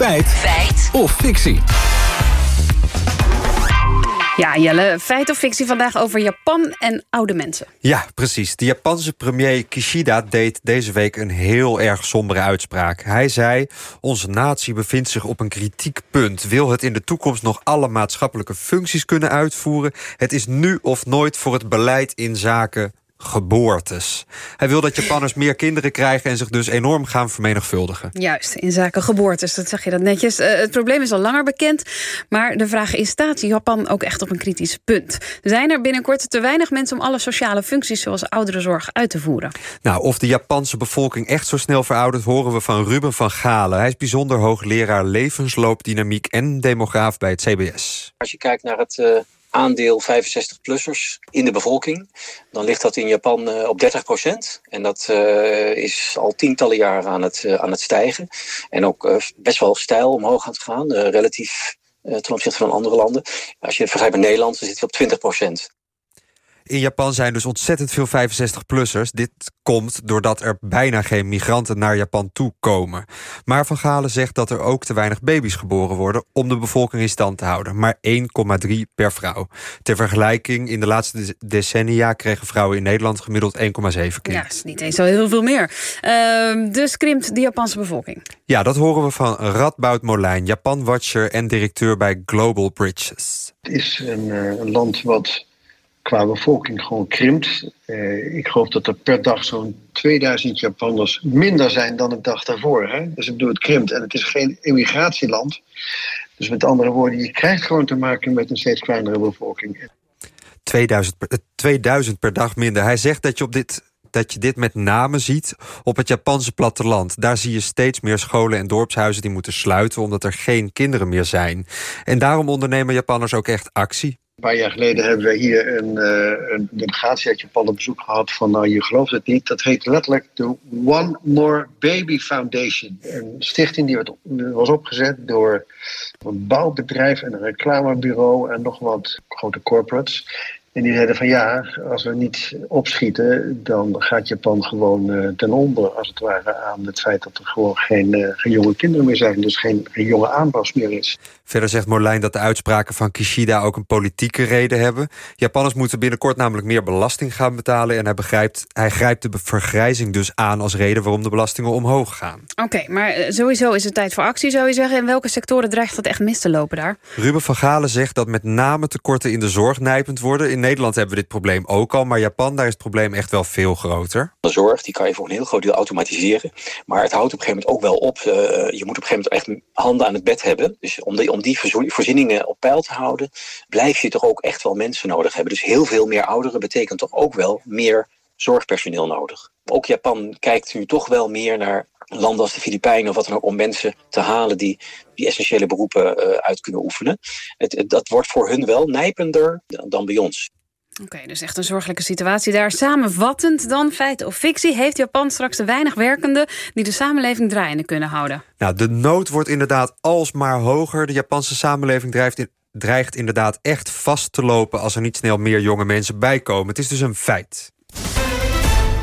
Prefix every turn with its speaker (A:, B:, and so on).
A: Feit. Feit. Of fictie.
B: Ja, Jelle, feit of fictie vandaag over Japan en oude mensen.
C: Ja, precies. De Japanse premier Kishida deed deze week een heel erg sombere uitspraak. Hij zei, onze natie bevindt zich op een kritiek punt. Wil het in de toekomst nog alle maatschappelijke functies kunnen uitvoeren? Het is nu of nooit voor het beleid in zaken geboortes. Hij wil dat Japanners meer kinderen krijgen... en zich dus enorm gaan vermenigvuldigen.
B: Juist, in zaken geboortes, dat zeg je dat netjes. Uh, het probleem is al langer bekend, maar de vraag is... staat Japan ook echt op een kritisch punt? Zijn er binnenkort te weinig mensen... om alle sociale functies zoals ouderenzorg uit te voeren?
C: Nou, of de Japanse bevolking echt zo snel veroudert... horen we van Ruben van Galen. Hij is bijzonder hoogleraar levensloopdynamiek... en demograaf bij het CBS.
D: Als je kijkt naar het... Uh aandeel 65-plussers in de bevolking. Dan ligt dat in Japan uh, op 30 procent. En dat uh, is al tientallen jaren aan het, uh, aan het stijgen. En ook best wel stijl omhoog aan het gaan, relatief ten opzichte van andere landen. Als je het vergelijkt met Nederland, dan zit hij op 20 procent.
C: In Japan zijn dus ontzettend veel 65-plussers. Dit komt doordat er bijna geen migranten naar Japan toe komen. Maar Van Galen zegt dat er ook te weinig baby's geboren worden... om de bevolking in stand te houden. Maar 1,3 per vrouw. Ter vergelijking, in de laatste decennia... kregen vrouwen in Nederland gemiddeld 1,7 kinderen.
B: Ja, is niet eens zo heel veel meer. Uh, dus krimpt de Japanse bevolking.
C: Ja, dat horen we van Radboud Molijn... Japan-watcher en directeur bij Global Bridges.
E: Het is een, uh, een land wat qua bevolking gewoon krimpt. Uh, ik geloof dat er per dag zo'n 2000 Japanners minder zijn dan de dag daarvoor. Hè? Dus ik bedoel, het krimpt en het is geen emmigratieland. Dus met andere woorden, je krijgt gewoon te maken met een steeds kleinere bevolking.
C: 2000 per, 2000 per dag minder. Hij zegt dat je op dit dat je dit met name ziet op het Japanse platteland. Daar zie je steeds meer scholen en dorpshuizen die moeten sluiten... omdat er geen kinderen meer zijn. En daarom ondernemen Japanners ook echt actie.
E: Een paar jaar geleden hebben we hier een, uh, een delegatie uit Japan op bezoek gehad van, nou je gelooft het niet, dat heet letterlijk de One More Baby Foundation. Een stichting die werd, was opgezet door een bouwbedrijf en een reclamebureau en nog wat grote corporates. En die zeiden van ja, als we niet opschieten, dan gaat Japan gewoon uh, ten onder, als het ware, aan het feit dat er gewoon geen, uh, geen jonge kinderen meer zijn. Dus geen, geen jonge aanwas meer is.
C: Verder zegt Molijn dat de uitspraken van Kishida ook een politieke reden hebben. Japanners moeten binnenkort namelijk meer belasting gaan betalen. En hij, begrijpt, hij grijpt de vergrijzing dus aan als reden waarom de belastingen omhoog gaan.
B: Oké, maar eh, sowieso is het tijd voor actie, zou je zeggen. In welke sectoren dreigt dat echt mis te lopen daar?
C: Ruben van Galen zegt dat met name tekorten in de zorg nijpend worden. In Nederland hebben we dit probleem ook al, maar Japan, daar is het probleem echt wel veel groter.
D: De zorg die kan je voor een heel groot deel automatiseren. Maar het houdt op een gegeven moment ook wel op. Uh, je moet op een gegeven moment echt handen aan het bed hebben. Dus om die, om die voorzieningen op peil te houden, blijf je toch ook echt wel mensen nodig hebben. Dus heel veel meer ouderen betekent toch ook wel meer zorgpersoneel nodig. Ook Japan kijkt nu toch wel meer naar landen als de Filipijnen of wat dan ook om mensen te halen die die essentiële beroepen uh, uit kunnen oefenen. Het, het, dat wordt voor hun wel nijpender dan bij ons.
B: Oké, okay, dus echt een zorgelijke situatie daar. Samenvattend dan, feit of fictie... heeft Japan straks te weinig werkenden... die de samenleving draaiende kunnen houden?
C: Nou, de nood wordt inderdaad alsmaar hoger. De Japanse samenleving drijft in, dreigt inderdaad echt vast te lopen... als er niet snel meer jonge mensen bijkomen. Het is dus een feit.